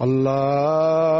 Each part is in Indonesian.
الله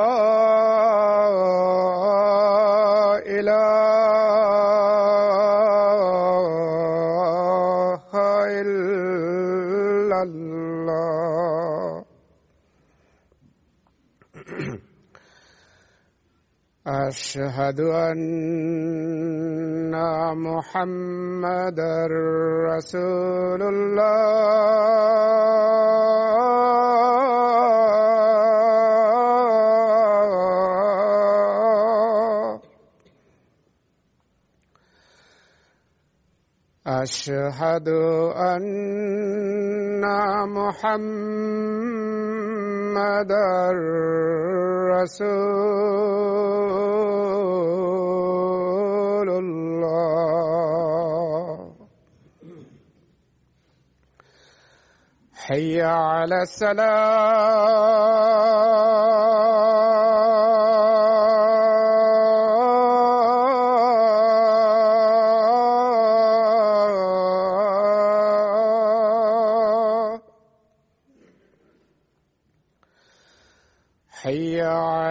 أشهد أن محمد رسول الله. أشهد أن محمد رسول الله. حي على السلام.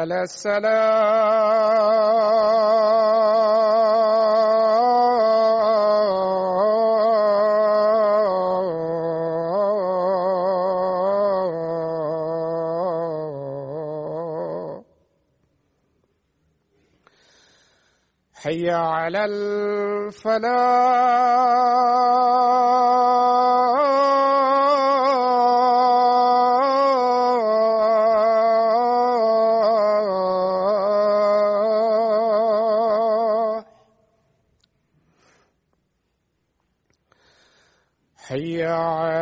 على السلام. حي على الفلاح.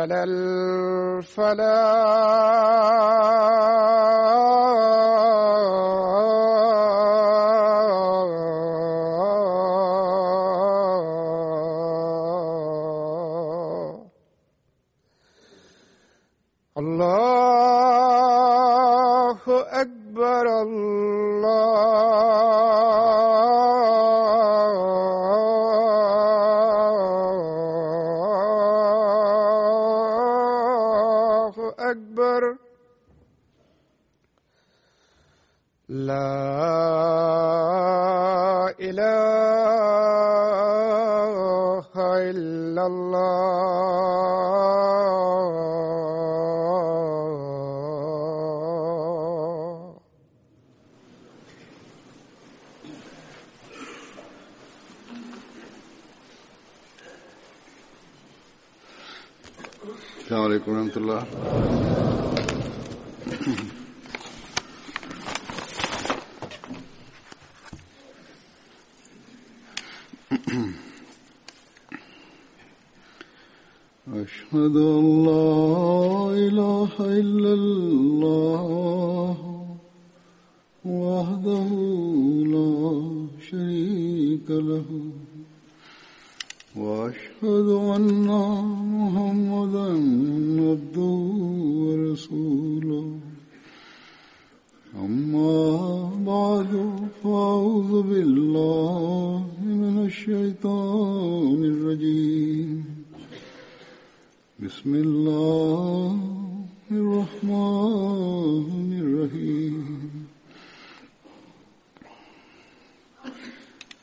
على الفلاح الله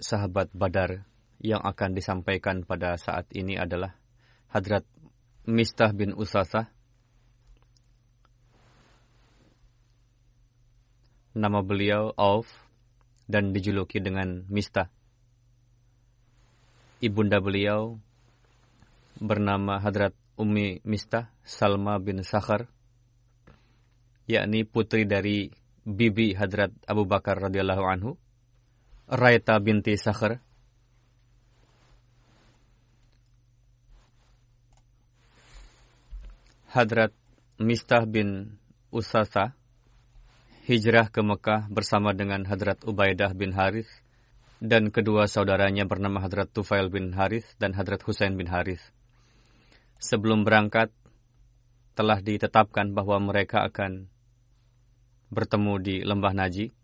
sahabat Badar yang akan disampaikan pada saat ini adalah Hadrat Mistah bin Usasah. Nama beliau Auf dan dijuluki dengan Mistah. Ibunda beliau bernama Hadrat Ummi Mistah Salma bin Sakhar, yakni putri dari bibi Hadrat Abu Bakar radhiyallahu anhu Raita binti Sakhr. Hadrat Mistah bin Usasa hijrah ke Mekah bersama dengan Hadrat Ubaidah bin Harith dan kedua saudaranya bernama Hadrat Tufail bin Harith dan Hadrat Husain bin Harith. Sebelum berangkat, telah ditetapkan bahwa mereka akan bertemu di Lembah Naji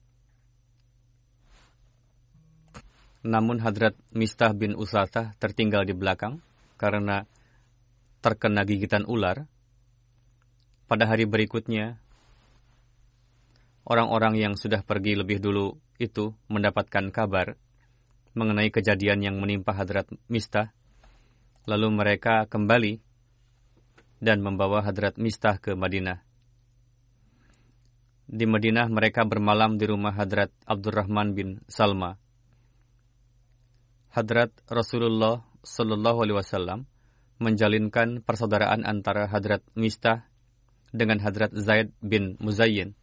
Namun Hadrat Mistah bin Usasah tertinggal di belakang karena terkena gigitan ular. Pada hari berikutnya, orang-orang yang sudah pergi lebih dulu itu mendapatkan kabar mengenai kejadian yang menimpa Hadrat Mistah. Lalu mereka kembali dan membawa Hadrat Mistah ke Madinah. Di Madinah mereka bermalam di rumah Hadrat Abdurrahman bin Salma Hadrat Rasulullah Shallallahu Alaihi Wasallam menjalinkan persaudaraan antara Hadrat Mistah dengan Hadrat Zaid bin Muzayyin.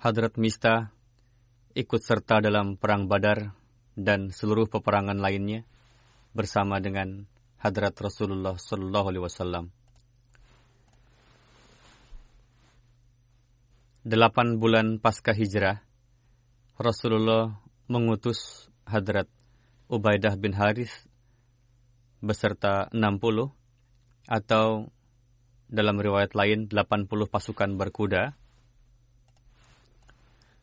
Hadrat Mistah ikut serta dalam perang Badar dan seluruh peperangan lainnya bersama dengan Hadrat Rasulullah Shallallahu Alaihi Wasallam. Delapan bulan pasca hijrah, Rasulullah mengutus Hadrat Ubaidah bin Haris beserta 60 atau dalam riwayat lain 80 pasukan berkuda.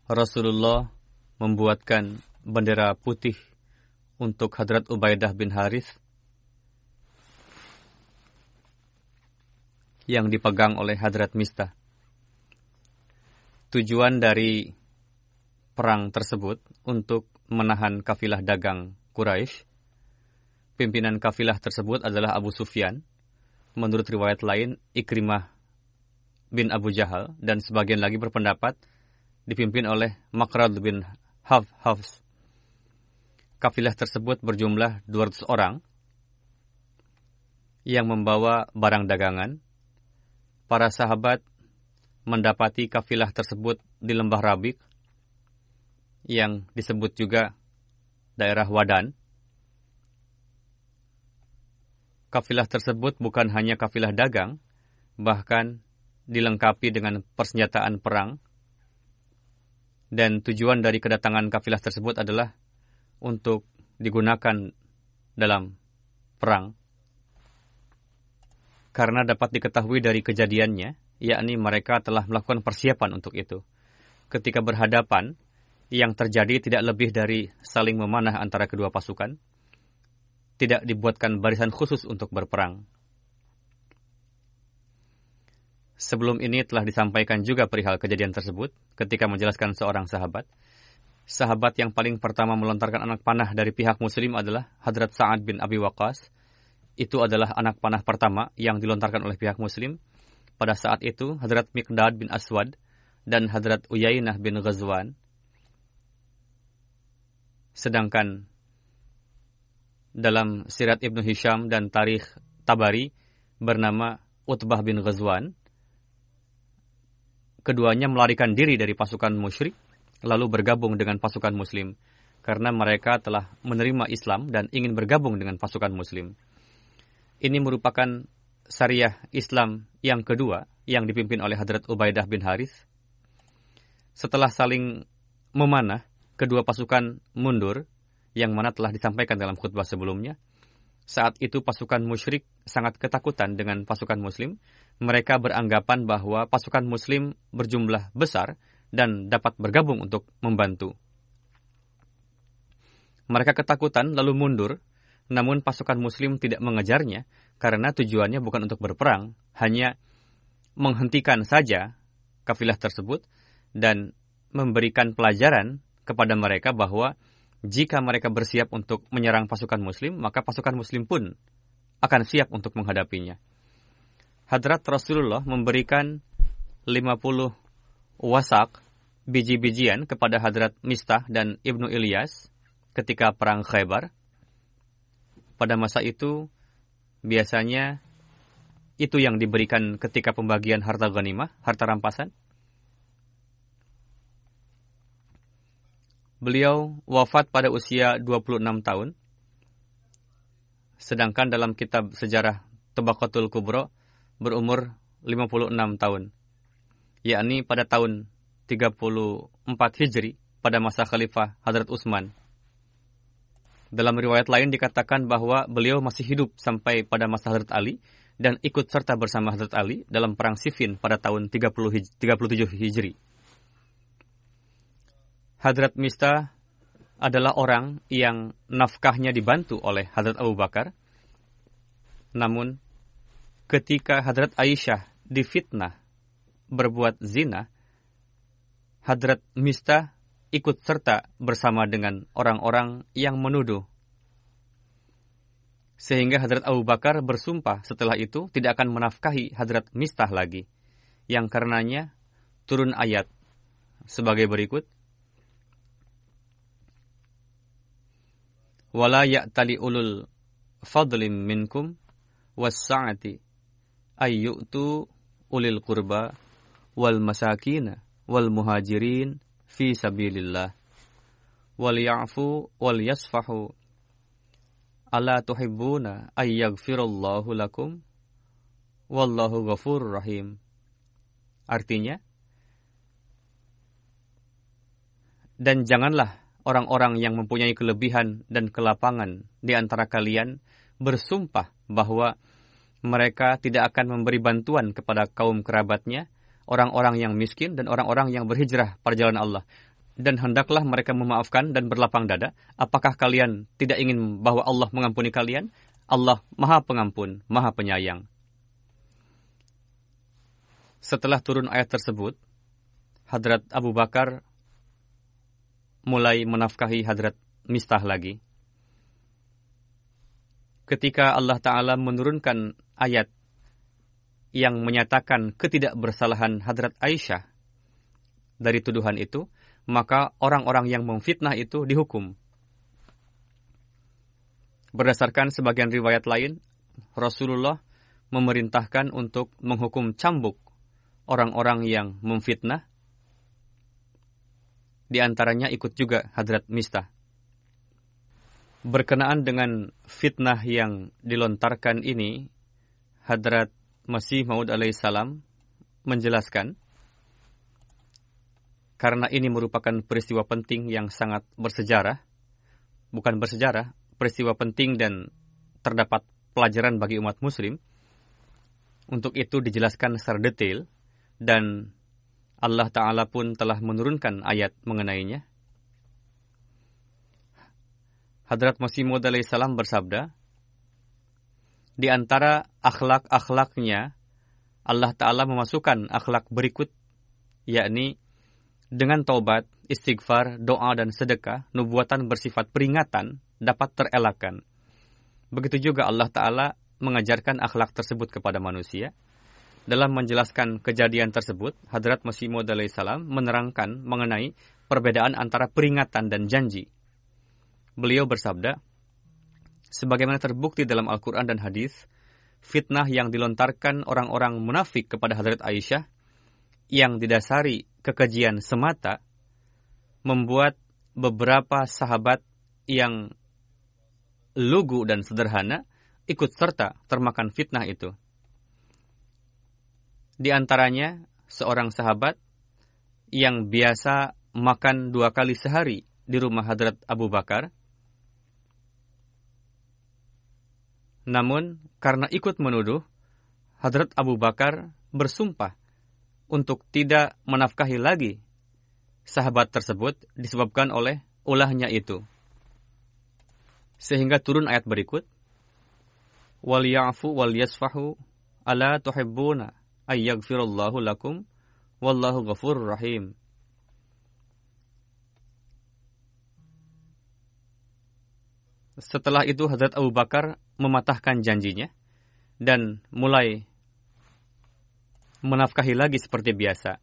Rasulullah membuatkan bendera putih untuk Hadrat Ubaidah bin Haris yang dipegang oleh Hadrat Mistah. Tujuan dari perang tersebut untuk menahan kafilah dagang Quraisy. Pimpinan kafilah tersebut adalah Abu Sufyan. Menurut riwayat lain, Ikrimah bin Abu Jahal dan sebagian lagi berpendapat dipimpin oleh Makrad bin Haf Hafs. Kafilah tersebut berjumlah 200 orang yang membawa barang dagangan. Para sahabat mendapati kafilah tersebut di lembah Rabik yang disebut juga daerah Wadan. Kafilah tersebut bukan hanya kafilah dagang, bahkan dilengkapi dengan persenjataan perang. Dan tujuan dari kedatangan kafilah tersebut adalah untuk digunakan dalam perang. Karena dapat diketahui dari kejadiannya, yakni mereka telah melakukan persiapan untuk itu. Ketika berhadapan, yang terjadi tidak lebih dari saling memanah antara kedua pasukan. Tidak dibuatkan barisan khusus untuk berperang. Sebelum ini telah disampaikan juga perihal kejadian tersebut ketika menjelaskan seorang sahabat. Sahabat yang paling pertama melontarkan anak panah dari pihak muslim adalah Hadrat Sa'ad bin Abi Waqqas itu adalah anak panah pertama yang dilontarkan oleh pihak muslim. Pada saat itu, Hadrat Miqdad bin Aswad dan Hadrat Uyainah bin Ghazwan. Sedangkan dalam Sirat Ibnu Hisham dan Tarikh Tabari bernama Utbah bin Ghazwan. Keduanya melarikan diri dari pasukan musyrik lalu bergabung dengan pasukan muslim karena mereka telah menerima Islam dan ingin bergabung dengan pasukan muslim. Ini merupakan syariah Islam yang kedua yang dipimpin oleh Hadrat Ubaidah bin Harith. Setelah saling memanah, kedua pasukan mundur, yang mana telah disampaikan dalam khutbah sebelumnya. Saat itu pasukan musyrik sangat ketakutan dengan pasukan muslim. Mereka beranggapan bahwa pasukan muslim berjumlah besar dan dapat bergabung untuk membantu. Mereka ketakutan lalu mundur namun pasukan muslim tidak mengejarnya karena tujuannya bukan untuk berperang, hanya menghentikan saja kafilah tersebut dan memberikan pelajaran kepada mereka bahwa jika mereka bersiap untuk menyerang pasukan muslim, maka pasukan muslim pun akan siap untuk menghadapinya. Hadrat Rasulullah memberikan 50 wasak biji-bijian kepada Hadrat Mistah dan Ibnu Ilyas ketika perang Khaybar pada masa itu biasanya itu yang diberikan ketika pembagian harta ghanimah, harta rampasan. Beliau wafat pada usia 26 tahun. Sedangkan dalam kitab sejarah Tabaqatul Kubro berumur 56 tahun. Yakni pada tahun 34 Hijri pada masa Khalifah Hadrat Utsman dalam riwayat lain dikatakan bahwa beliau masih hidup sampai pada masa Hadrat Ali dan ikut serta bersama Hadrat Ali dalam perang Siffin pada tahun 30 hij 37 Hijri. Hadrat Mista adalah orang yang nafkahnya dibantu oleh Hadrat Abu Bakar. Namun, ketika Hadrat Aisyah difitnah berbuat zina, Hadrat Mista ikut serta bersama dengan orang-orang yang menuduh. Sehingga Hadrat Abu Bakar bersumpah setelah itu tidak akan menafkahi Hadrat Mistah lagi. Yang karenanya turun ayat sebagai berikut. Wala ya'tali ulul fadlim minkum was-sa'ati ayyutu ulil qurba wal masakina wal muhajirin fi sabilillah. Wal ya'fu wal yasfahu. Ala tuhibbuna ay yaghfirallahu lakum? Wallahu ghafurur rahim. Artinya dan janganlah orang-orang yang mempunyai kelebihan dan kelapangan di antara kalian bersumpah bahwa mereka tidak akan memberi bantuan kepada kaum kerabatnya orang-orang yang miskin dan orang-orang yang berhijrah pada jalan Allah. Dan hendaklah mereka memaafkan dan berlapang dada. Apakah kalian tidak ingin bahwa Allah mengampuni kalian? Allah maha pengampun, maha penyayang. Setelah turun ayat tersebut, Hadrat Abu Bakar mulai menafkahi Hadrat Mistah lagi. Ketika Allah Ta'ala menurunkan ayat yang menyatakan ketidakbersalahan Hadrat Aisyah dari tuduhan itu, maka orang-orang yang memfitnah itu dihukum. Berdasarkan sebagian riwayat lain, Rasulullah memerintahkan untuk menghukum cambuk orang-orang yang memfitnah. Di antaranya ikut juga Hadrat Mistah. Berkenaan dengan fitnah yang dilontarkan ini, Hadrat masih Maud alaihissalam menjelaskan karena ini merupakan peristiwa penting yang sangat bersejarah, bukan bersejarah, peristiwa penting dan terdapat pelajaran bagi umat muslim. Untuk itu dijelaskan secara detail dan Allah Ta'ala pun telah menurunkan ayat mengenainya. Hadrat Masih Maud alaihissalam bersabda, di antara akhlak-akhlaknya, Allah Ta'ala memasukkan akhlak berikut, yakni dengan taubat, istighfar, doa, dan sedekah, nubuatan bersifat peringatan dapat terelakkan. Begitu juga Allah Ta'ala mengajarkan akhlak tersebut kepada manusia. Dalam menjelaskan kejadian tersebut, Hadrat Masih Maud salam menerangkan mengenai perbedaan antara peringatan dan janji. Beliau bersabda, sebagaimana terbukti dalam Al-Quran dan hadis, fitnah yang dilontarkan orang-orang munafik kepada Hadrat Aisyah yang didasari kekejian semata membuat beberapa sahabat yang lugu dan sederhana ikut serta termakan fitnah itu. Di antaranya seorang sahabat yang biasa makan dua kali sehari di rumah Hadrat Abu Bakar. Namun karena ikut menuduh, Hadrat Abu Bakar bersumpah untuk tidak menafkahi lagi sahabat tersebut disebabkan oleh ulahnya itu. Sehingga turun ayat berikut, wal ya'fu wal yasfahu ala tuhibbuna ayyagfirullahu lakum wallahu ghafurur rahim. Setelah itu Hazrat Abu Bakar mematahkan janjinya dan mulai menafkahi lagi seperti biasa.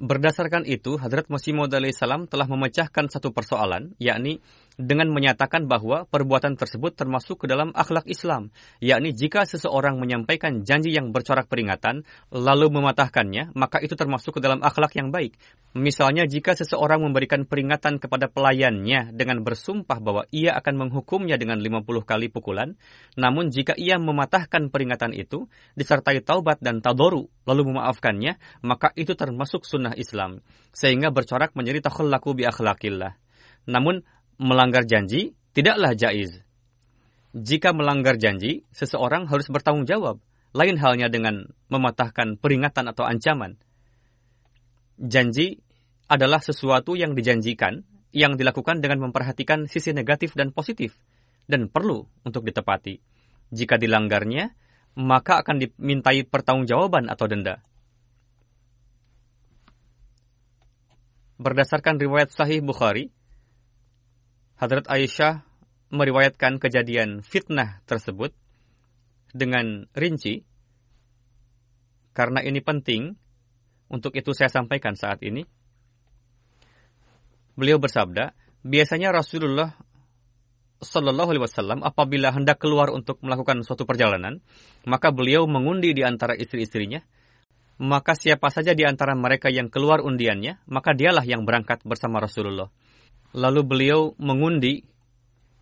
Berdasarkan itu, Hadrat Masih Maud salam telah memecahkan satu persoalan, yakni dengan menyatakan bahwa perbuatan tersebut termasuk ke dalam akhlak Islam, yakni jika seseorang menyampaikan janji yang bercorak peringatan, lalu mematahkannya, maka itu termasuk ke dalam akhlak yang baik. Misalnya jika seseorang memberikan peringatan kepada pelayannya dengan bersumpah bahwa ia akan menghukumnya dengan 50 kali pukulan, namun jika ia mematahkan peringatan itu, disertai taubat dan tadoru, lalu memaafkannya, maka itu termasuk sunnah Islam. Sehingga bercorak menjadi takhallaku bi akhlakillah. Namun melanggar janji tidaklah jaiz. Jika melanggar janji, seseorang harus bertanggung jawab. Lain halnya dengan mematahkan peringatan atau ancaman. Janji adalah sesuatu yang dijanjikan, yang dilakukan dengan memperhatikan sisi negatif dan positif, dan perlu untuk ditepati. Jika dilanggarnya, maka akan dimintai pertanggungjawaban atau denda. Berdasarkan riwayat Sahih Bukhari, Hadrat Aisyah meriwayatkan kejadian fitnah tersebut dengan rinci karena ini penting untuk itu saya sampaikan saat ini. Beliau bersabda, biasanya Rasulullah Shallallahu Alaihi Wasallam apabila hendak keluar untuk melakukan suatu perjalanan, maka beliau mengundi di antara istri-istrinya. Maka siapa saja di antara mereka yang keluar undiannya, maka dialah yang berangkat bersama Rasulullah. Lalu beliau mengundi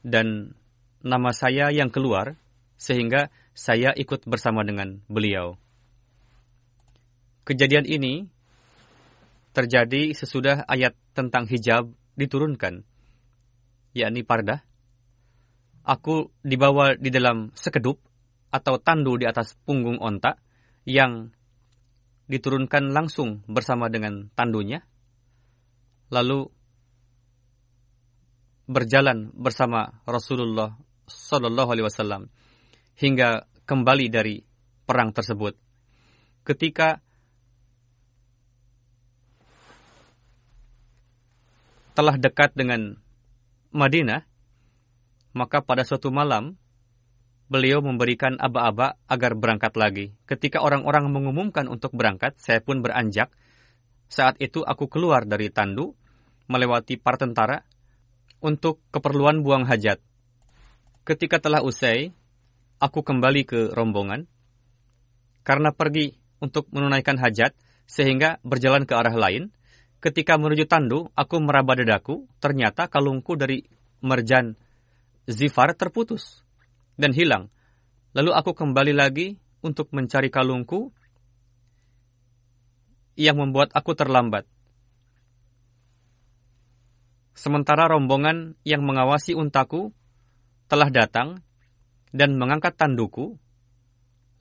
dan nama saya yang keluar sehingga saya ikut bersama dengan beliau. Kejadian ini terjadi sesudah ayat tentang hijab diturunkan, yakni pardah. Aku dibawa di dalam sekedup atau tandu di atas punggung onta yang diturunkan langsung bersama dengan tandunya. Lalu berjalan bersama Rasulullah Sallallahu Alaihi Wasallam hingga kembali dari perang tersebut. Ketika telah dekat dengan Madinah, maka pada suatu malam beliau memberikan aba-aba agar berangkat lagi. Ketika orang-orang mengumumkan untuk berangkat, saya pun beranjak. Saat itu aku keluar dari tandu, melewati para tentara, untuk keperluan buang hajat. Ketika telah usai, aku kembali ke rombongan karena pergi untuk menunaikan hajat sehingga berjalan ke arah lain. Ketika menuju tandu, aku meraba dadaku, ternyata kalungku dari merjan zifar terputus dan hilang. Lalu aku kembali lagi untuk mencari kalungku yang membuat aku terlambat. Sementara rombongan yang mengawasi untaku telah datang dan mengangkat tanduku,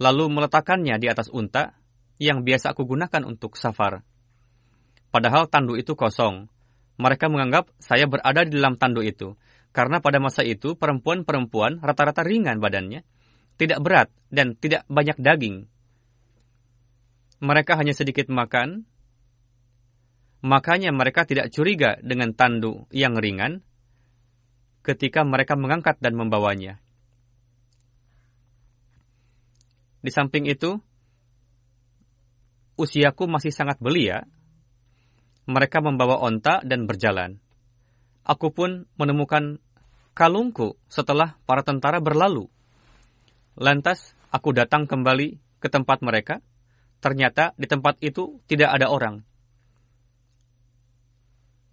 lalu meletakkannya di atas unta yang biasa aku gunakan untuk safar. Padahal tandu itu kosong. Mereka menganggap saya berada di dalam tandu itu, karena pada masa itu perempuan-perempuan rata-rata ringan badannya, tidak berat dan tidak banyak daging. Mereka hanya sedikit makan Makanya mereka tidak curiga dengan tandu yang ringan ketika mereka mengangkat dan membawanya. Di samping itu, usiaku masih sangat belia. Mereka membawa onta dan berjalan. Aku pun menemukan kalungku setelah para tentara berlalu. Lantas, aku datang kembali ke tempat mereka. Ternyata di tempat itu tidak ada orang.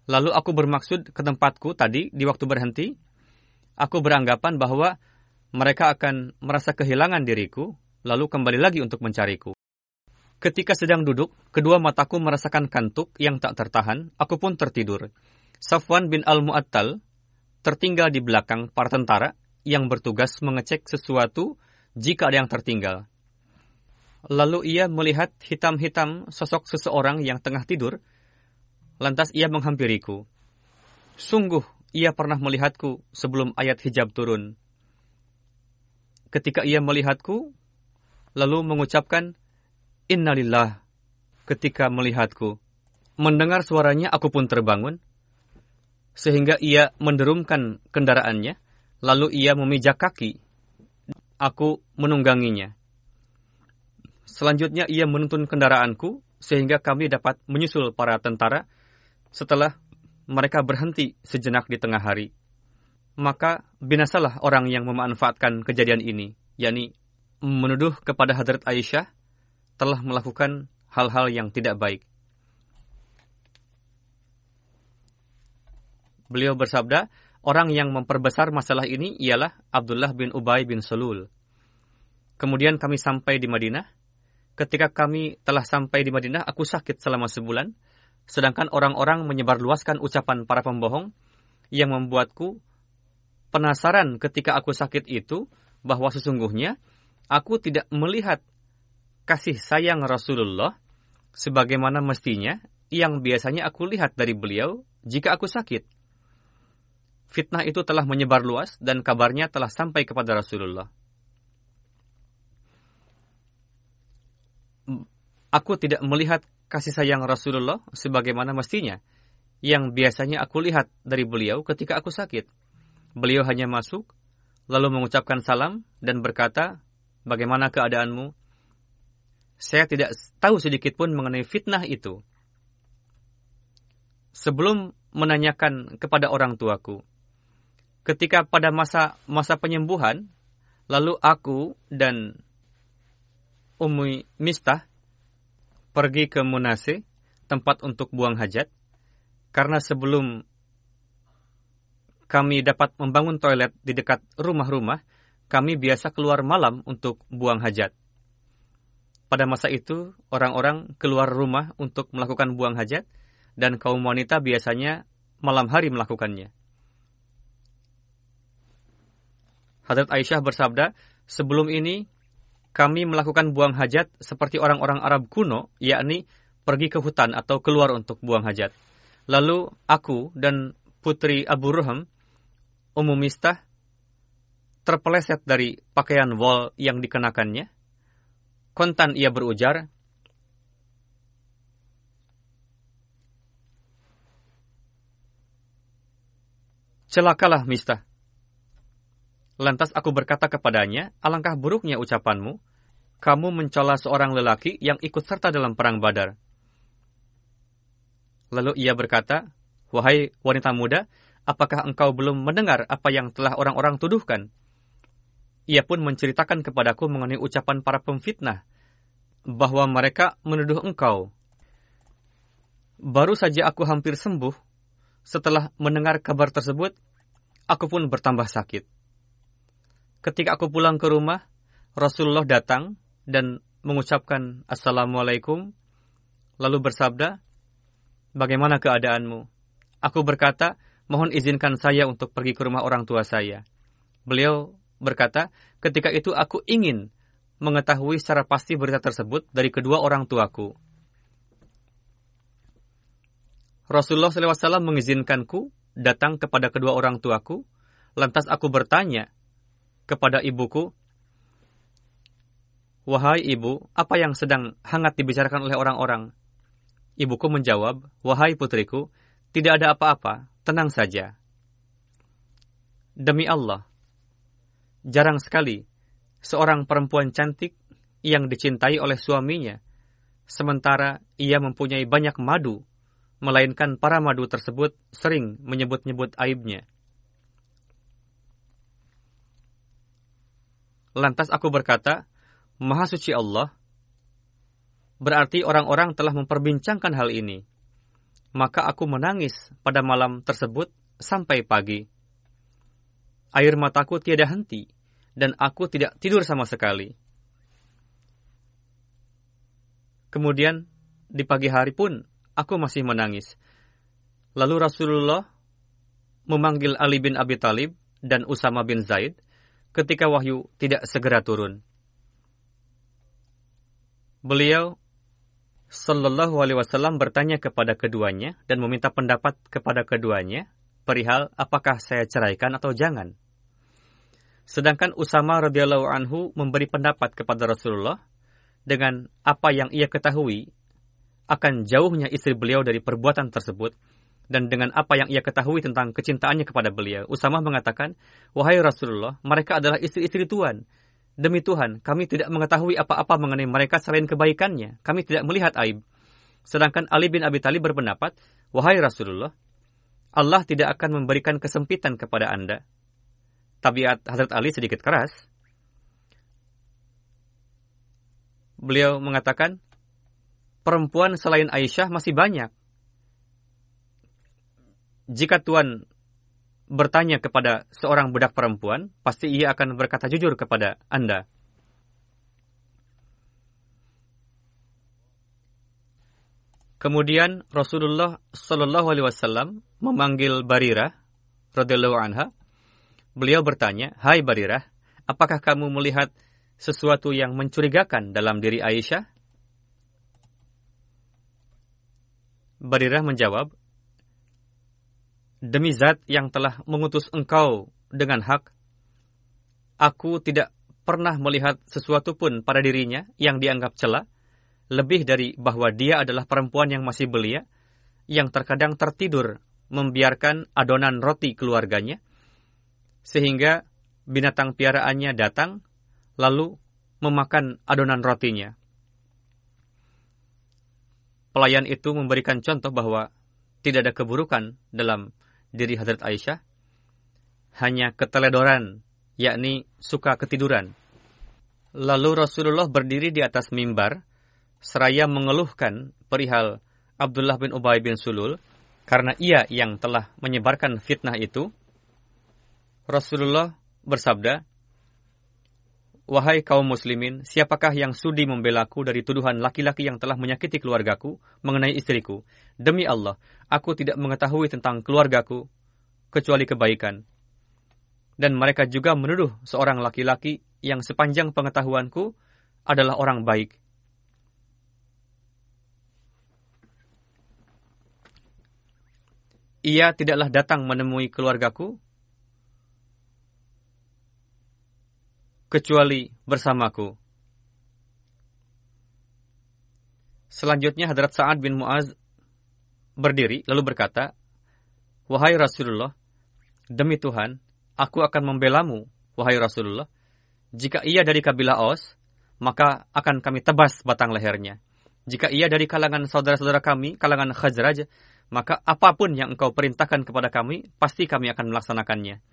Lalu aku bermaksud ke tempatku tadi di waktu berhenti. Aku beranggapan bahwa mereka akan merasa kehilangan diriku, lalu kembali lagi untuk mencariku. Ketika sedang duduk, kedua mataku merasakan kantuk yang tak tertahan, aku pun tertidur. Safwan bin Al-Mu'attal tertinggal di belakang para tentara yang bertugas mengecek sesuatu jika ada yang tertinggal. Lalu ia melihat hitam-hitam sosok seseorang yang tengah tidur, lantas ia menghampiriku. Sungguh, ia pernah melihatku sebelum ayat hijab turun. Ketika ia melihatku, lalu mengucapkan, Innalillah, ketika melihatku. Mendengar suaranya, aku pun terbangun, sehingga ia menderumkan kendaraannya, lalu ia memijak kaki. Aku menungganginya. Selanjutnya ia menuntun kendaraanku, sehingga kami dapat menyusul para tentara setelah mereka berhenti sejenak di tengah hari maka binasalah orang yang memanfaatkan kejadian ini, yakni menuduh kepada Hadrat Aisyah telah melakukan hal-hal yang tidak baik. Beliau bersabda, orang yang memperbesar masalah ini ialah Abdullah bin Ubay bin Salul. Kemudian kami sampai di Madinah. Ketika kami telah sampai di Madinah, aku sakit selama sebulan, sedangkan orang-orang menyebarluaskan ucapan para pembohong yang membuatku penasaran ketika aku sakit itu bahwa sesungguhnya aku tidak melihat kasih sayang Rasulullah sebagaimana mestinya yang biasanya aku lihat dari beliau jika aku sakit. Fitnah itu telah menyebar luas dan kabarnya telah sampai kepada Rasulullah. Aku tidak melihat kasih sayang Rasulullah sebagaimana mestinya yang biasanya aku lihat dari beliau ketika aku sakit. Beliau hanya masuk, lalu mengucapkan salam dan berkata, Bagaimana keadaanmu? Saya tidak tahu sedikit pun mengenai fitnah itu. Sebelum menanyakan kepada orang tuaku, ketika pada masa masa penyembuhan, lalu aku dan Ummi Mistah pergi ke Munase, tempat untuk buang hajat, karena sebelum kami dapat membangun toilet di dekat rumah-rumah, kami biasa keluar malam untuk buang hajat. Pada masa itu, orang-orang keluar rumah untuk melakukan buang hajat, dan kaum wanita biasanya malam hari melakukannya. Hadrat Aisyah bersabda, sebelum ini kami melakukan buang hajat seperti orang-orang Arab kuno, yakni pergi ke hutan atau keluar untuk buang hajat. Lalu aku dan putri Abu Ruham Umum Mistah terpeleset dari pakaian wol yang dikenakannya. Kontan ia berujar, Celakalah, Mistah. Lantas aku berkata kepadanya, alangkah buruknya ucapanmu, kamu mencela seorang lelaki yang ikut serta dalam perang badar. Lalu ia berkata, Wahai wanita muda, apakah engkau belum mendengar apa yang telah orang-orang tuduhkan? Ia pun menceritakan kepadaku mengenai ucapan para pemfitnah, bahwa mereka menuduh engkau. Baru saja aku hampir sembuh, setelah mendengar kabar tersebut, aku pun bertambah sakit. Ketika aku pulang ke rumah, Rasulullah datang dan mengucapkan Assalamualaikum, lalu bersabda, Bagaimana keadaanmu? Aku berkata, mohon izinkan saya untuk pergi ke rumah orang tua saya. Beliau berkata, ketika itu aku ingin mengetahui secara pasti berita tersebut dari kedua orang tuaku. Rasulullah SAW mengizinkanku datang kepada kedua orang tuaku, lantas aku bertanya kepada ibuku, Wahai ibu, apa yang sedang hangat dibicarakan oleh orang-orang? Ibuku menjawab, Wahai putriku, tidak ada apa-apa, tenang saja. Demi Allah, jarang sekali seorang perempuan cantik yang dicintai oleh suaminya, sementara ia mempunyai banyak madu, melainkan para madu tersebut sering menyebut-nyebut aibnya. Lantas aku berkata, Maha suci Allah, berarti orang-orang telah memperbincangkan hal ini. Maka aku menangis pada malam tersebut sampai pagi. Air mataku tiada henti, dan aku tidak tidur sama sekali. Kemudian, di pagi hari pun, aku masih menangis. Lalu Rasulullah memanggil Ali bin Abi Talib dan Usama bin Zaid ketika wahyu tidak segera turun. Beliau Sallallahu Alaihi Wasallam bertanya kepada keduanya dan meminta pendapat kepada keduanya perihal apakah saya ceraikan atau jangan. Sedangkan Usama radhiyallahu anhu memberi pendapat kepada Rasulullah dengan apa yang ia ketahui akan jauhnya istri beliau dari perbuatan tersebut dan dengan apa yang ia ketahui tentang kecintaannya kepada beliau, Usama mengatakan, Wahai Rasulullah, mereka adalah istri-istri Tuhan. Demi Tuhan, kami tidak mengetahui apa-apa mengenai mereka selain kebaikannya. Kami tidak melihat aib. Sedangkan Ali bin Abi Thalib berpendapat, Wahai Rasulullah, Allah tidak akan memberikan kesempitan kepada Anda. Tabiat Hazrat Ali sedikit keras. Beliau mengatakan, perempuan selain Aisyah masih banyak jika Tuhan bertanya kepada seorang budak perempuan, pasti ia akan berkata jujur kepada Anda. Kemudian Rasulullah Shallallahu Alaihi Wasallam memanggil Barirah radhiyallahu anha. Beliau bertanya, Hai Barirah, apakah kamu melihat sesuatu yang mencurigakan dalam diri Aisyah? Barirah menjawab, Demi zat yang telah mengutus engkau dengan hak, aku tidak pernah melihat sesuatu pun pada dirinya yang dianggap celah, lebih dari bahwa dia adalah perempuan yang masih belia, yang terkadang tertidur membiarkan adonan roti keluarganya, sehingga binatang piaraannya datang, lalu memakan adonan rotinya. Pelayan itu memberikan contoh bahwa tidak ada keburukan dalam diri Hadrat Aisyah hanya keteledoran, yakni suka ketiduran. Lalu Rasulullah berdiri di atas mimbar, seraya mengeluhkan perihal Abdullah bin Ubay bin Sulul, karena ia yang telah menyebarkan fitnah itu. Rasulullah bersabda, Wahai kaum muslimin, siapakah yang sudi membelaku dari tuduhan laki-laki yang telah menyakiti keluargaku mengenai istriku? Demi Allah, aku tidak mengetahui tentang keluargaku kecuali kebaikan. Dan mereka juga menuduh seorang laki-laki yang sepanjang pengetahuanku adalah orang baik. Ia tidaklah datang menemui keluargaku kecuali bersamaku. Selanjutnya Hadrat Sa'ad bin Mu'az berdiri lalu berkata, Wahai Rasulullah, demi Tuhan, aku akan membelamu, wahai Rasulullah. Jika ia dari kabilah Aus, maka akan kami tebas batang lehernya. Jika ia dari kalangan saudara-saudara kami, kalangan Khazraj, maka apa pun yang engkau perintahkan kepada kami, pasti kami akan melaksanakannya.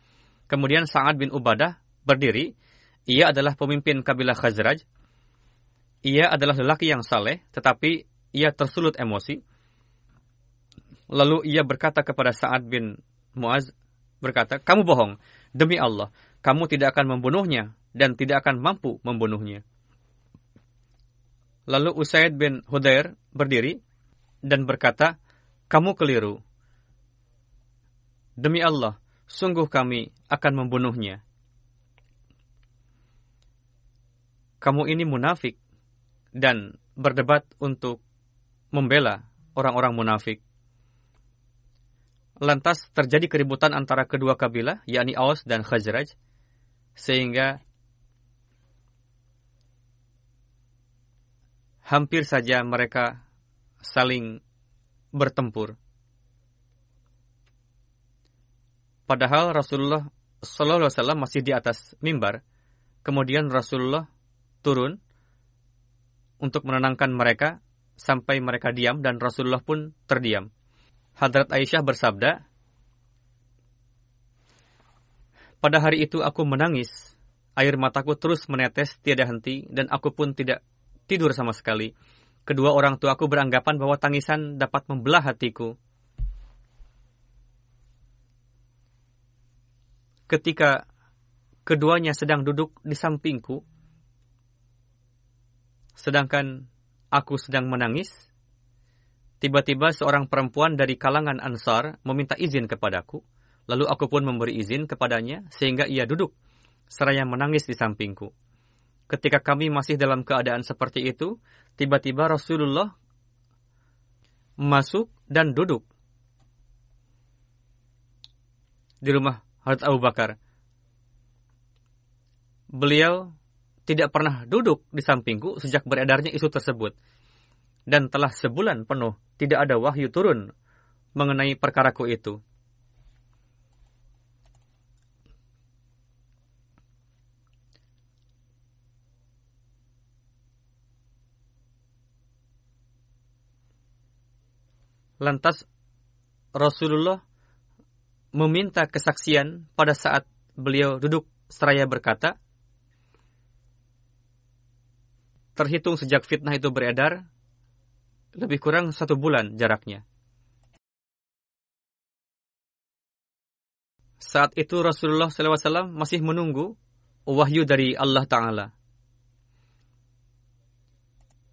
Kemudian Sa'ad bin Ubadah berdiri, ia adalah pemimpin kabilah Khazraj. Ia adalah lelaki yang saleh, tetapi ia tersulut emosi. Lalu ia berkata kepada Sa'ad bin Muaz, berkata, kamu bohong. Demi Allah, kamu tidak akan membunuhnya dan tidak akan mampu membunuhnya. Lalu Usaid bin Hudair berdiri dan berkata, kamu keliru. Demi Allah, sungguh kami akan membunuhnya. Kamu ini munafik dan berdebat untuk membela orang-orang munafik. Lantas terjadi keributan antara kedua kabilah, yakni Aus dan Khazraj, sehingga hampir saja mereka saling bertempur. Padahal Rasulullah Wasallam masih di atas mimbar. Kemudian Rasulullah turun untuk menenangkan mereka sampai mereka diam dan Rasulullah pun terdiam. Hadrat Aisyah bersabda, Pada hari itu aku menangis, air mataku terus menetes tiada henti dan aku pun tidak tidur sama sekali. Kedua orang tuaku beranggapan bahwa tangisan dapat membelah hatiku. Ketika keduanya sedang duduk di sampingku, sedangkan aku sedang menangis, tiba-tiba seorang perempuan dari kalangan Ansar meminta izin kepadaku Lalu aku pun memberi izin kepadanya sehingga ia duduk seraya menangis di sampingku. Ketika kami masih dalam keadaan seperti itu, tiba-tiba Rasulullah masuk dan duduk di rumah Hadrat Abu Bakar. Beliau tidak pernah duduk di sampingku sejak beredarnya isu tersebut. Dan telah sebulan penuh tidak ada wahyu turun mengenai perkaraku itu. Lantas Rasulullah meminta kesaksian pada saat beliau duduk seraya berkata, terhitung sejak fitnah itu beredar, lebih kurang satu bulan jaraknya. Saat itu Rasulullah SAW masih menunggu wahyu dari Allah Ta'ala.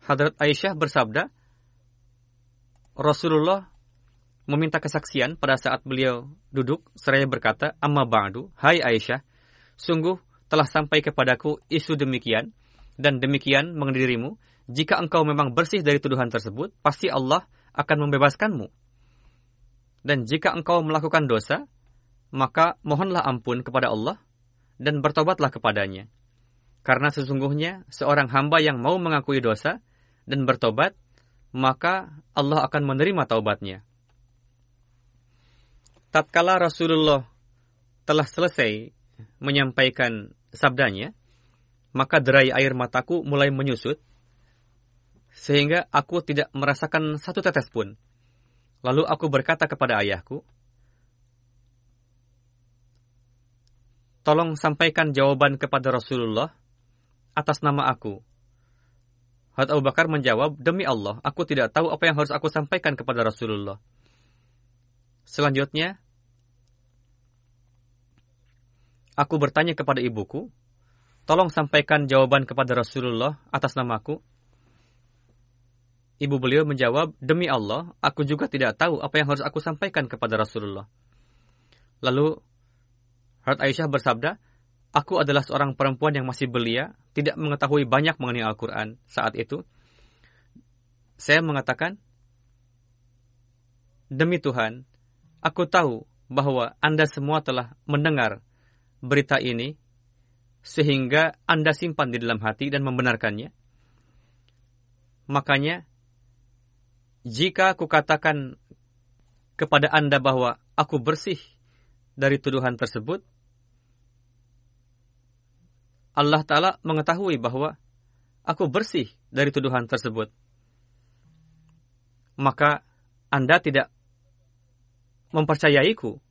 Hadrat Aisyah bersabda, Rasulullah meminta kesaksian pada saat beliau duduk seraya berkata, "Amma ba'du, hai Aisyah, sungguh telah sampai kepadaku isu demikian dan demikian mengenai. Jika engkau memang bersih dari tuduhan tersebut, pasti Allah akan membebaskanmu. Dan jika engkau melakukan dosa, maka mohonlah ampun kepada Allah dan bertobatlah kepadanya. Karena sesungguhnya seorang hamba yang mau mengakui dosa dan bertobat maka Allah akan menerima taubatnya. Tatkala Rasulullah telah selesai menyampaikan sabdanya, maka derai air mataku mulai menyusut, sehingga aku tidak merasakan satu tetes pun. Lalu aku berkata kepada ayahku, Tolong sampaikan jawaban kepada Rasulullah atas nama aku, Hadrat Abu Bakar menjawab, Demi Allah, aku tidak tahu apa yang harus aku sampaikan kepada Rasulullah. Selanjutnya, aku bertanya kepada ibuku, tolong sampaikan jawaban kepada Rasulullah atas namaku. Ibu beliau menjawab, Demi Allah, aku juga tidak tahu apa yang harus aku sampaikan kepada Rasulullah. Lalu, Hadrat Aisyah bersabda, Aku adalah seorang perempuan yang masih belia, tidak mengetahui banyak mengenai Al-Quran saat itu. Saya mengatakan, Demi Tuhan, aku tahu bahwa Anda semua telah mendengar berita ini, sehingga Anda simpan di dalam hati dan membenarkannya. Makanya, jika aku katakan kepada Anda bahwa aku bersih dari tuduhan tersebut, Allah Ta'ala mengetahui bahwa aku bersih dari tuduhan tersebut. Maka Anda tidak mempercayaiku.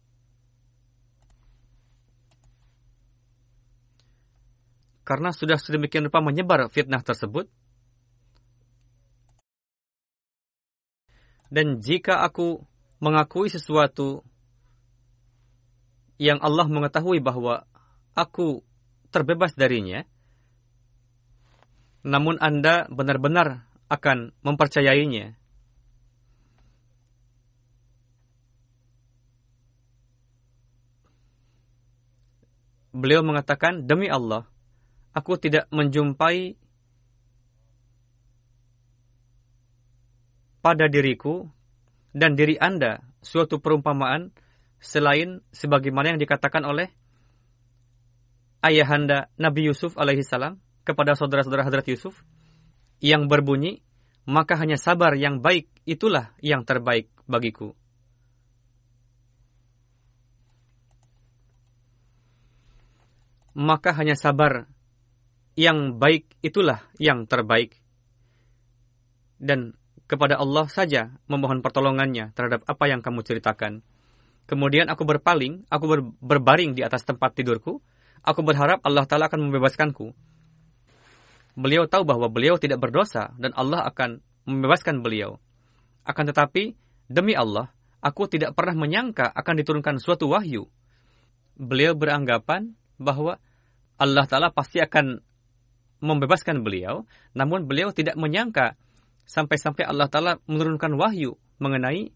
Karena sudah sedemikian rupa menyebar fitnah tersebut. Dan jika aku mengakui sesuatu yang Allah mengetahui bahwa aku terbebas darinya, namun Anda benar-benar akan mempercayainya. Beliau mengatakan, "Demi Allah, aku tidak menjumpai pada diriku dan diri Anda suatu perumpamaan selain sebagaimana yang dikatakan oleh ayahanda Nabi Yusuf alaihi salam kepada saudara-saudara Hadrat Yusuf yang berbunyi, maka hanya sabar yang baik itulah yang terbaik bagiku. Maka hanya sabar yang baik itulah yang terbaik. dan kepada Allah saja memohon pertolongannya terhadap apa yang kamu ceritakan. Kemudian aku berpaling, aku ber, berbaring di atas tempat tidurku. Aku berharap Allah Ta'ala akan membebaskanku. Beliau tahu bahwa beliau tidak berdosa dan Allah akan membebaskan beliau. Akan tetapi, demi Allah, aku tidak pernah menyangka akan diturunkan suatu wahyu. Beliau beranggapan bahwa Allah Ta'ala pasti akan membebaskan beliau, namun beliau tidak menyangka sampai-sampai Allah Ta'ala menurunkan wahyu mengenai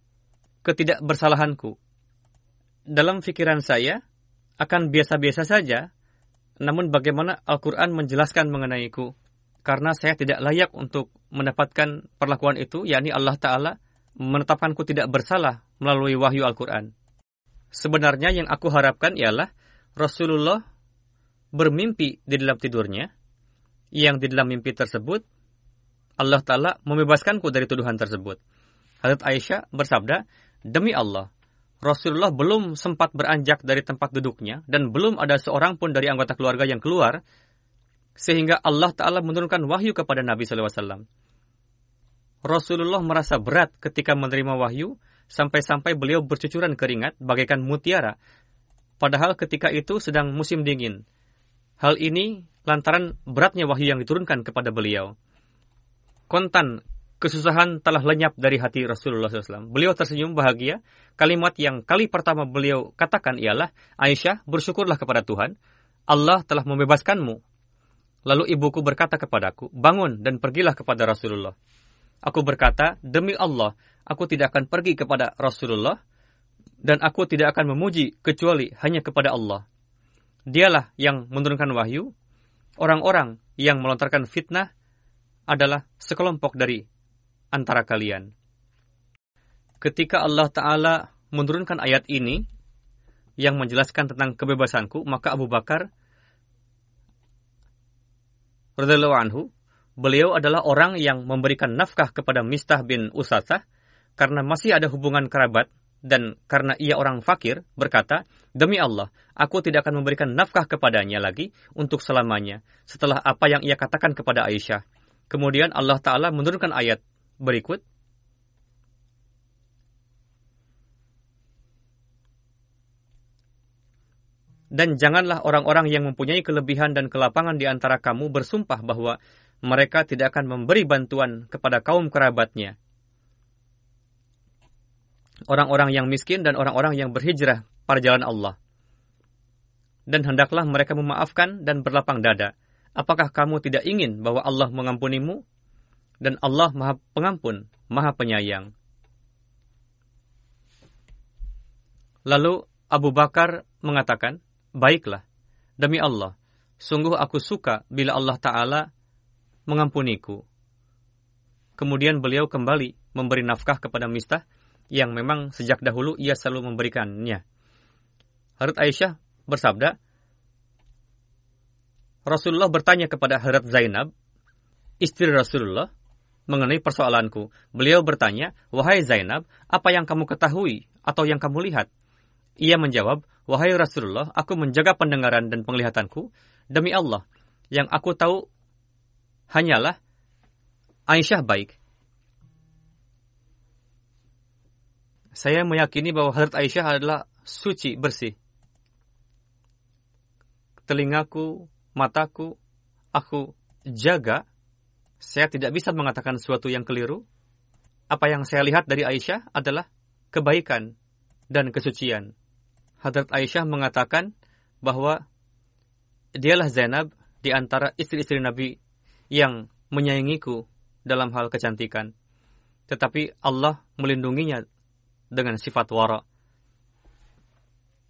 ketidakbersalahanku. Dalam pikiran saya, akan biasa-biasa saja, namun bagaimana Al-Quran menjelaskan mengenaiku, karena saya tidak layak untuk mendapatkan perlakuan itu, yakni Allah Ta'ala menetapkanku tidak bersalah melalui wahyu Al-Quran. Sebenarnya yang aku harapkan ialah Rasulullah bermimpi di dalam tidurnya, yang di dalam mimpi tersebut Allah Ta'ala membebaskanku dari tuduhan tersebut. Hadrat Aisyah bersabda, Demi Allah, Rasulullah belum sempat beranjak dari tempat duduknya dan belum ada seorang pun dari anggota keluarga yang keluar sehingga Allah Ta'ala menurunkan wahyu kepada Nabi SAW. Rasulullah merasa berat ketika menerima wahyu sampai-sampai beliau bercucuran keringat bagaikan mutiara padahal ketika itu sedang musim dingin. Hal ini lantaran beratnya wahyu yang diturunkan kepada beliau kontan kesusahan telah lenyap dari hati Rasulullah SAW. Beliau tersenyum bahagia. Kalimat yang kali pertama beliau katakan ialah, Aisyah, bersyukurlah kepada Tuhan. Allah telah membebaskanmu. Lalu ibuku berkata kepadaku, bangun dan pergilah kepada Rasulullah. Aku berkata, demi Allah, aku tidak akan pergi kepada Rasulullah, dan aku tidak akan memuji kecuali hanya kepada Allah. Dialah yang menurunkan wahyu, orang-orang yang melontarkan fitnah, adalah sekelompok dari antara kalian. Ketika Allah Ta'ala menurunkan ayat ini yang menjelaskan tentang kebebasanku, maka Abu Bakar radhiyallahu anhu, beliau adalah orang yang memberikan nafkah kepada Mistah bin Usasah karena masih ada hubungan kerabat dan karena ia orang fakir, berkata, Demi Allah, aku tidak akan memberikan nafkah kepadanya lagi untuk selamanya, setelah apa yang ia katakan kepada Aisyah. Kemudian Allah Ta'ala menurunkan ayat berikut. Dan janganlah orang-orang yang mempunyai kelebihan dan kelapangan di antara kamu bersumpah bahwa mereka tidak akan memberi bantuan kepada kaum kerabatnya. Orang-orang yang miskin dan orang-orang yang berhijrah pada jalan Allah. Dan hendaklah mereka memaafkan dan berlapang dada Apakah kamu tidak ingin bahwa Allah mengampunimu? Dan Allah maha pengampun, maha penyayang. Lalu Abu Bakar mengatakan, Baiklah, demi Allah, sungguh aku suka bila Allah Ta'ala mengampuniku. Kemudian beliau kembali memberi nafkah kepada Mistah yang memang sejak dahulu ia selalu memberikannya. Harut Aisyah bersabda, Rasulullah bertanya kepada Hadrat Zainab, istri Rasulullah, mengenai persoalanku. Beliau bertanya, Wahai Zainab, apa yang kamu ketahui atau yang kamu lihat? Ia menjawab, Wahai Rasulullah, aku menjaga pendengaran dan penglihatanku. Demi Allah, yang aku tahu hanyalah Aisyah baik. Saya meyakini bahwa Hadrat Aisyah adalah suci, bersih. Telingaku, mataku, aku jaga, saya tidak bisa mengatakan sesuatu yang keliru. Apa yang saya lihat dari Aisyah adalah kebaikan dan kesucian. Hadrat Aisyah mengatakan bahwa dialah Zainab di antara istri-istri Nabi yang menyayangiku dalam hal kecantikan. Tetapi Allah melindunginya dengan sifat wara.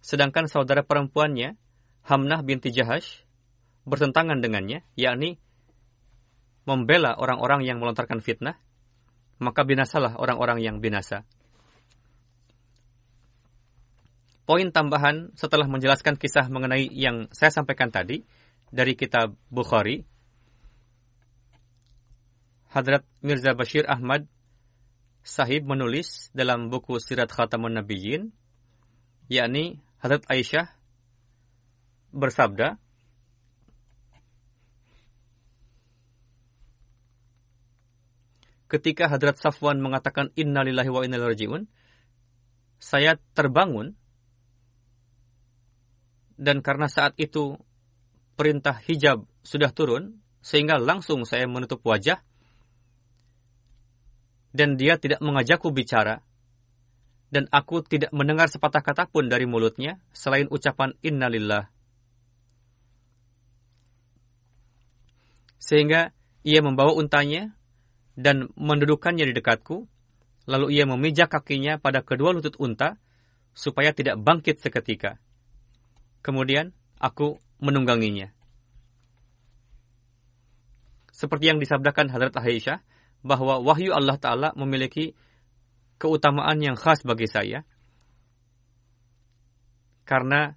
Sedangkan saudara perempuannya, Hamnah binti Jahash, bertentangan dengannya, yakni membela orang-orang yang melontarkan fitnah, maka binasalah orang-orang yang binasa. Poin tambahan setelah menjelaskan kisah mengenai yang saya sampaikan tadi dari kitab Bukhari, Hadrat Mirza Bashir Ahmad sahib menulis dalam buku Sirat Khatamun Nabiyyin, yakni Hadrat Aisyah bersabda, ketika Hadrat Safwan mengatakan innalillahi wa inna rajiun, saya terbangun dan karena saat itu perintah hijab sudah turun, sehingga langsung saya menutup wajah dan dia tidak mengajakku bicara dan aku tidak mendengar sepatah kata pun dari mulutnya selain ucapan innalillah. Sehingga ia membawa untanya dan mendudukkannya di dekatku, lalu ia memijak kakinya pada kedua lutut unta supaya tidak bangkit seketika. Kemudian aku menungganginya. Seperti yang disabdakan Hadrat Aisyah, bahwa wahyu Allah Ta'ala memiliki keutamaan yang khas bagi saya. Karena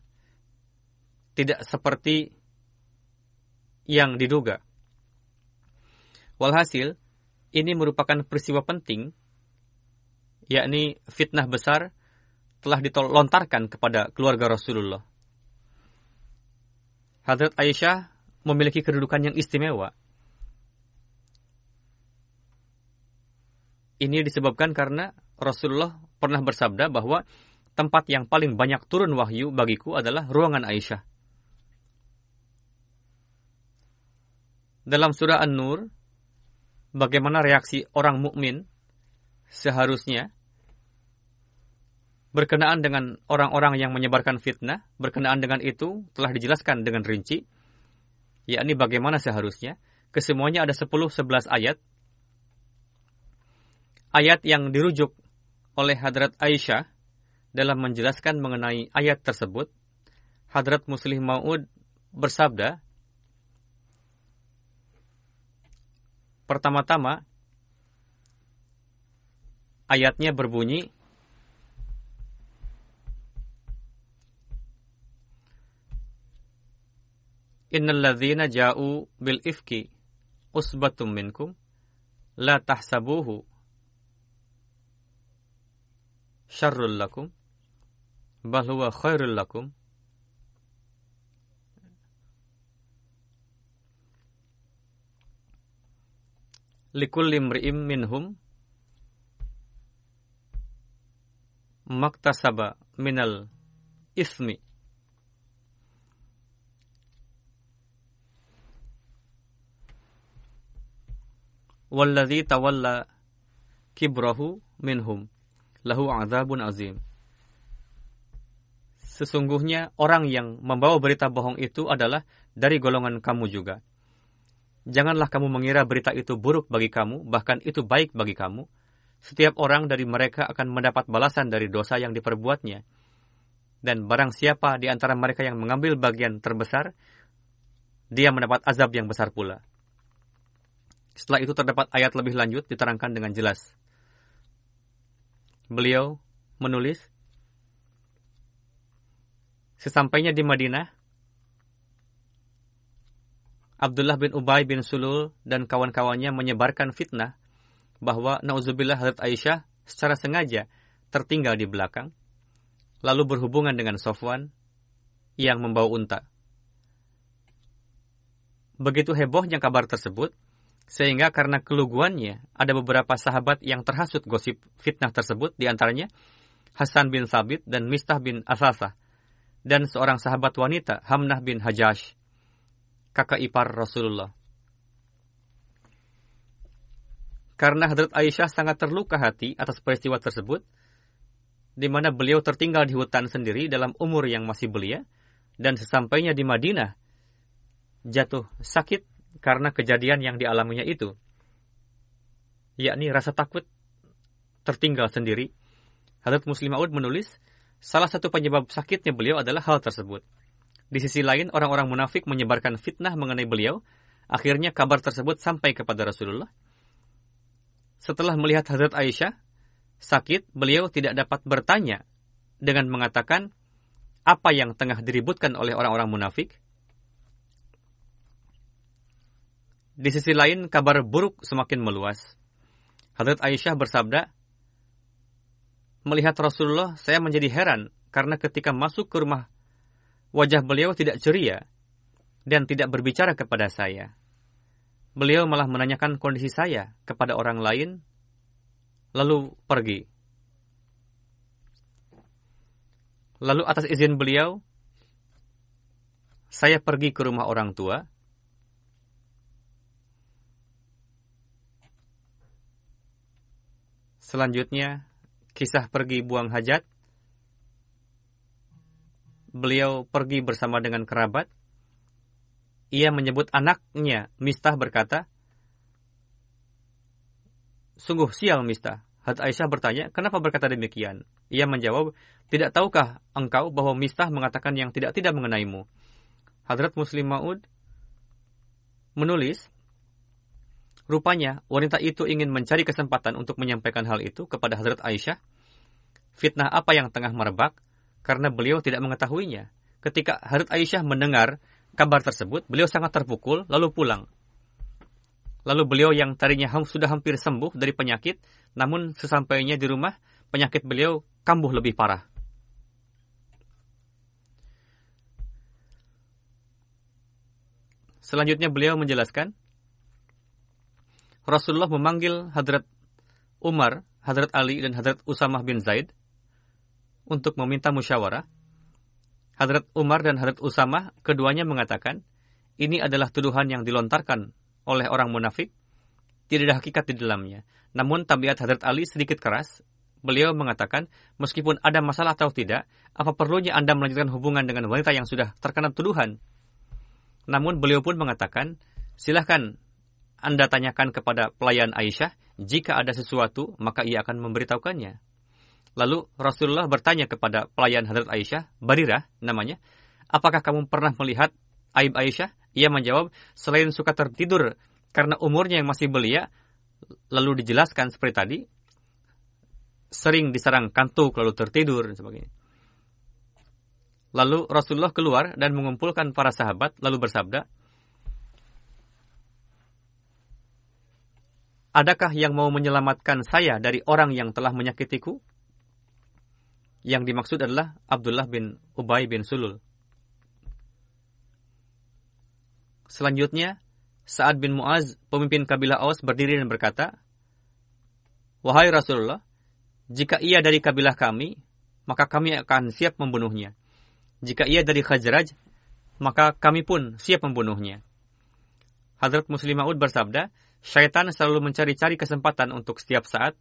tidak seperti yang diduga. Walhasil, ini merupakan peristiwa penting, yakni fitnah besar telah dilontarkan kepada keluarga Rasulullah. Hadrat Aisyah memiliki kedudukan yang istimewa. Ini disebabkan karena Rasulullah pernah bersabda bahwa tempat yang paling banyak turun wahyu bagiku adalah ruangan Aisyah. Dalam surah An-Nur, bagaimana reaksi orang mukmin seharusnya berkenaan dengan orang-orang yang menyebarkan fitnah, berkenaan dengan itu telah dijelaskan dengan rinci, yakni bagaimana seharusnya. Kesemuanya ada 10-11 ayat. Ayat yang dirujuk oleh Hadrat Aisyah dalam menjelaskan mengenai ayat tersebut, Hadrat Muslim Maud bersabda, Pertama-tama, ayatnya berbunyi, Innal ladzina ja'u bil ifki usbatum minkum la tahsabuhu شر لكم بل هو خير لكم. لكل امرئ منهم ما اكتسب من الإثم. والذي تولى كبره منهم. Lahu azabun azim Sesungguhnya orang yang membawa berita bohong itu adalah dari golongan kamu juga. Janganlah kamu mengira berita itu buruk bagi kamu, bahkan itu baik bagi kamu. Setiap orang dari mereka akan mendapat balasan dari dosa yang diperbuatnya. Dan barang siapa di antara mereka yang mengambil bagian terbesar, dia mendapat azab yang besar pula. Setelah itu terdapat ayat lebih lanjut diterangkan dengan jelas. Beliau menulis, Sesampainya di Madinah, Abdullah bin Ubay bin Sulul dan kawan-kawannya menyebarkan fitnah bahwa Nauzubillah Hadrat Aisyah secara sengaja tertinggal di belakang, lalu berhubungan dengan Sofwan yang membawa unta. Begitu hebohnya kabar tersebut, sehingga karena keluguannya, ada beberapa sahabat yang terhasut gosip fitnah tersebut, di antaranya Hasan bin Sabit dan Mistah bin Asasah, dan seorang sahabat wanita, Hamnah bin Hajash kakak ipar Rasulullah. Karena Hadrat Aisyah sangat terluka hati atas peristiwa tersebut, di mana beliau tertinggal di hutan sendiri dalam umur yang masih belia, dan sesampainya di Madinah, jatuh sakit karena kejadian yang dialaminya itu, yakni rasa takut tertinggal sendiri. Hadrat Muslim Maud menulis, salah satu penyebab sakitnya beliau adalah hal tersebut. Di sisi lain, orang-orang munafik menyebarkan fitnah mengenai beliau. Akhirnya kabar tersebut sampai kepada Rasulullah. Setelah melihat Hazrat Aisyah sakit, beliau tidak dapat bertanya dengan mengatakan apa yang tengah diributkan oleh orang-orang munafik. Di sisi lain, kabar buruk semakin meluas. Hazrat Aisyah bersabda, Melihat Rasulullah, saya menjadi heran karena ketika masuk ke rumah Wajah beliau tidak ceria dan tidak berbicara kepada saya. beliau malah menanyakan kondisi saya kepada orang lain, lalu pergi. Lalu atas izin beliau, saya pergi ke rumah orang tua. Selanjutnya, kisah pergi buang hajat. Beliau pergi bersama dengan kerabat ia menyebut anaknya. Mistah berkata, Sungguh sial Mistah. Hat Aisyah bertanya, kenapa berkata demikian? Ia menjawab, tidak tahukah engkau bahwa Mistah mengatakan yang tidak-tidak mengenaimu? Hadrat Muslim Ma'ud menulis, Rupanya, wanita itu ingin mencari kesempatan untuk menyampaikan hal itu kepada Hadrat Aisyah. Fitnah apa yang tengah merebak? Karena beliau tidak mengetahuinya. Ketika Hadrat Aisyah mendengar kabar tersebut, beliau sangat terpukul, lalu pulang. Lalu beliau yang tadinya sudah hampir sembuh dari penyakit, namun sesampainya di rumah, penyakit beliau kambuh lebih parah. Selanjutnya beliau menjelaskan, Rasulullah memanggil Hadrat Umar, Hadrat Ali, dan Hadrat Usamah bin Zaid untuk meminta musyawarah Hadrat Umar dan Hadrat Usama keduanya mengatakan, ini adalah tuduhan yang dilontarkan oleh orang munafik, tidak ada hakikat di dalamnya. Namun tabiat Hadrat Ali sedikit keras, beliau mengatakan, meskipun ada masalah atau tidak, apa perlunya Anda melanjutkan hubungan dengan wanita yang sudah terkena tuduhan? Namun beliau pun mengatakan, silahkan Anda tanyakan kepada pelayan Aisyah, jika ada sesuatu, maka ia akan memberitahukannya. Lalu Rasulullah bertanya kepada pelayan Hadrat Aisyah, Barirah namanya, apakah kamu pernah melihat aib Aisyah? Ia menjawab, selain suka tertidur karena umurnya yang masih belia, lalu dijelaskan seperti tadi, sering diserang kantuk lalu tertidur dan sebagainya. Lalu Rasulullah keluar dan mengumpulkan para sahabat lalu bersabda, Adakah yang mau menyelamatkan saya dari orang yang telah menyakitiku? Yang dimaksud adalah Abdullah bin Ubay bin Sulul. Selanjutnya, Sa'ad bin Mu'az, pemimpin kabilah Aus, berdiri dan berkata, Wahai Rasulullah, jika ia dari kabilah kami, maka kami akan siap membunuhnya. Jika ia dari Khazraj, maka kami pun siap membunuhnya. Hadrat Muslim Ma'ud bersabda, syaitan selalu mencari-cari kesempatan untuk setiap saat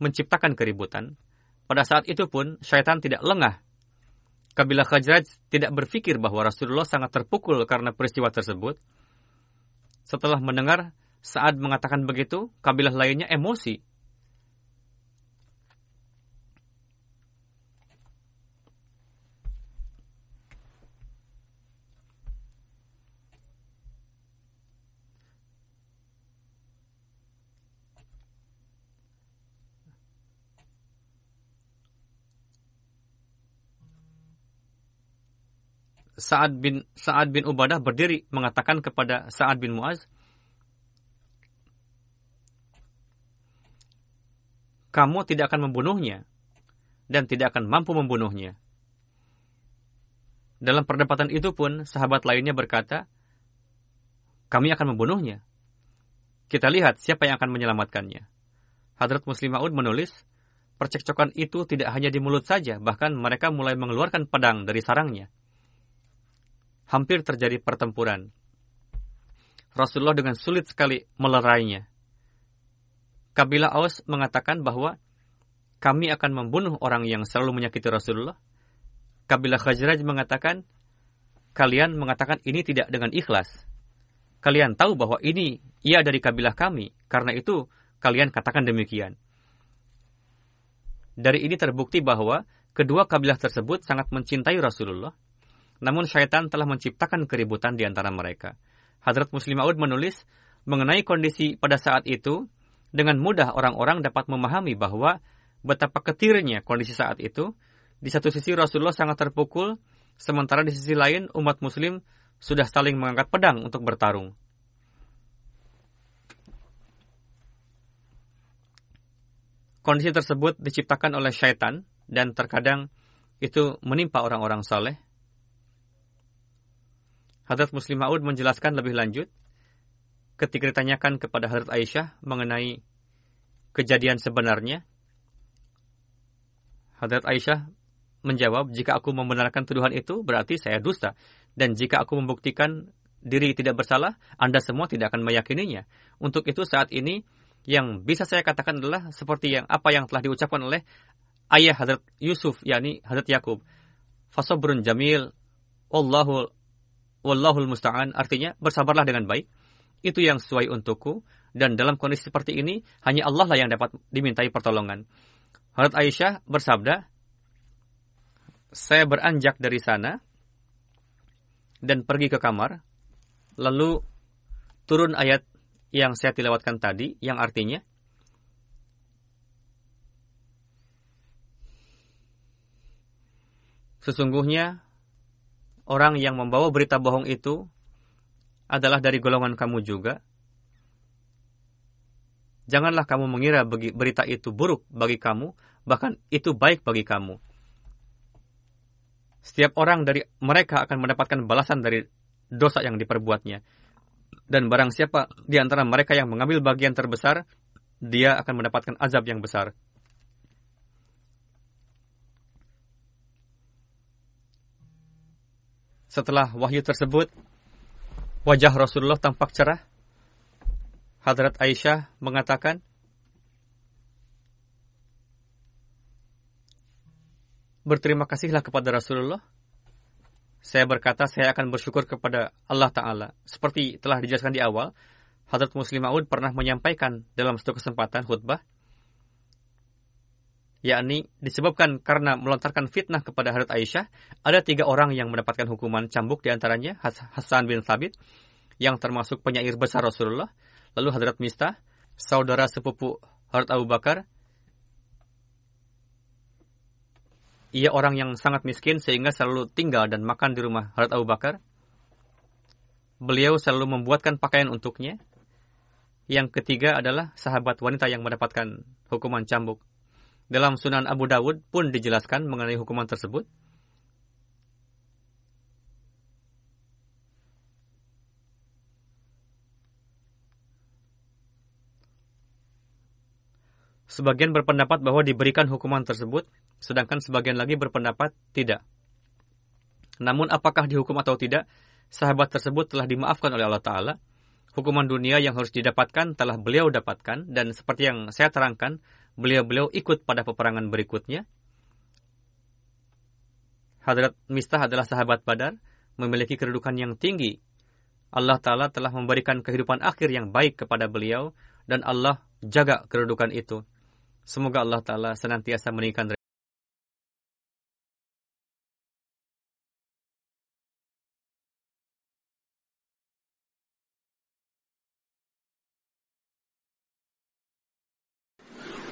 menciptakan keributan. Pada saat itu pun, syaitan tidak lengah. Kabilah Khajraj tidak berpikir bahwa Rasulullah sangat terpukul karena peristiwa tersebut. Setelah mendengar saat mengatakan begitu, kabilah lainnya emosi Sa'ad bin Sa'ad bin Ubadah berdiri mengatakan kepada Sa'ad bin Muaz, kamu tidak akan membunuhnya dan tidak akan mampu membunuhnya. Dalam perdebatan itu pun sahabat lainnya berkata, kami akan membunuhnya. Kita lihat siapa yang akan menyelamatkannya. Hadrat Muslim Ma'ud menulis, percekcokan itu tidak hanya di mulut saja, bahkan mereka mulai mengeluarkan pedang dari sarangnya hampir terjadi pertempuran. Rasulullah dengan sulit sekali melerainya. Kabilah Aus mengatakan bahwa kami akan membunuh orang yang selalu menyakiti Rasulullah. Kabilah Khazraj mengatakan, kalian mengatakan ini tidak dengan ikhlas. Kalian tahu bahwa ini ia dari kabilah kami, karena itu kalian katakan demikian. Dari ini terbukti bahwa kedua kabilah tersebut sangat mencintai Rasulullah namun syaitan telah menciptakan keributan di antara mereka. Hadrat Muslim Aud menulis, mengenai kondisi pada saat itu, dengan mudah orang-orang dapat memahami bahwa betapa ketirnya kondisi saat itu. Di satu sisi Rasulullah sangat terpukul, sementara di sisi lain umat muslim sudah saling mengangkat pedang untuk bertarung. Kondisi tersebut diciptakan oleh syaitan dan terkadang itu menimpa orang-orang saleh Hadrat Muslim Ma'ud menjelaskan lebih lanjut, ketika ditanyakan kepada Hadrat Aisyah mengenai kejadian sebenarnya, Hadrat Aisyah menjawab, jika aku membenarkan tuduhan itu, berarti saya dusta. Dan jika aku membuktikan diri tidak bersalah, Anda semua tidak akan meyakininya. Untuk itu saat ini, yang bisa saya katakan adalah seperti yang apa yang telah diucapkan oleh ayah Hadrat Yusuf, yakni Hadrat Yakub. Fasobrun jamil, Wallahu, Wallahul musta'an, artinya bersabarlah dengan baik. Itu yang sesuai untukku. Dan dalam kondisi seperti ini, hanya Allah lah yang dapat dimintai pertolongan. Hadrat Aisyah bersabda, saya beranjak dari sana dan pergi ke kamar, lalu turun ayat yang saya tilawatkan tadi, yang artinya, Sesungguhnya orang yang membawa berita bohong itu adalah dari golongan kamu juga. Janganlah kamu mengira berita itu buruk bagi kamu, bahkan itu baik bagi kamu. Setiap orang dari mereka akan mendapatkan balasan dari dosa yang diperbuatnya. Dan barang siapa di antara mereka yang mengambil bagian terbesar, dia akan mendapatkan azab yang besar. Setelah wahyu tersebut, wajah Rasulullah tampak cerah. Hadrat Aisyah mengatakan, Berterima kasihlah kepada Rasulullah. Saya berkata, saya akan bersyukur kepada Allah Ta'ala. Seperti telah dijelaskan di awal, Hadrat Muslim Aud pernah menyampaikan dalam satu kesempatan khutbah, yakni disebabkan karena melontarkan fitnah kepada Hadrat Aisyah, ada tiga orang yang mendapatkan hukuman cambuk di antaranya Hasan bin Thabit, yang termasuk penyair besar Rasulullah, lalu Hadrat Mistah, saudara sepupu Hadrat Abu Bakar, ia orang yang sangat miskin sehingga selalu tinggal dan makan di rumah Hadrat Abu Bakar. Beliau selalu membuatkan pakaian untuknya. Yang ketiga adalah sahabat wanita yang mendapatkan hukuman cambuk. Dalam Sunan Abu Dawud pun dijelaskan mengenai hukuman tersebut. Sebagian berpendapat bahwa diberikan hukuman tersebut, sedangkan sebagian lagi berpendapat tidak. Namun apakah dihukum atau tidak, sahabat tersebut telah dimaafkan oleh Allah Ta'ala. Hukuman dunia yang harus didapatkan telah beliau dapatkan, dan seperti yang saya terangkan, beliau-beliau ikut pada peperangan berikutnya. Hadrat Mistah adalah sahabat Badar, memiliki kedudukan yang tinggi. Allah Ta'ala telah memberikan kehidupan akhir yang baik kepada beliau, dan Allah jaga kedudukan itu. Semoga Allah Ta'ala senantiasa meninggikan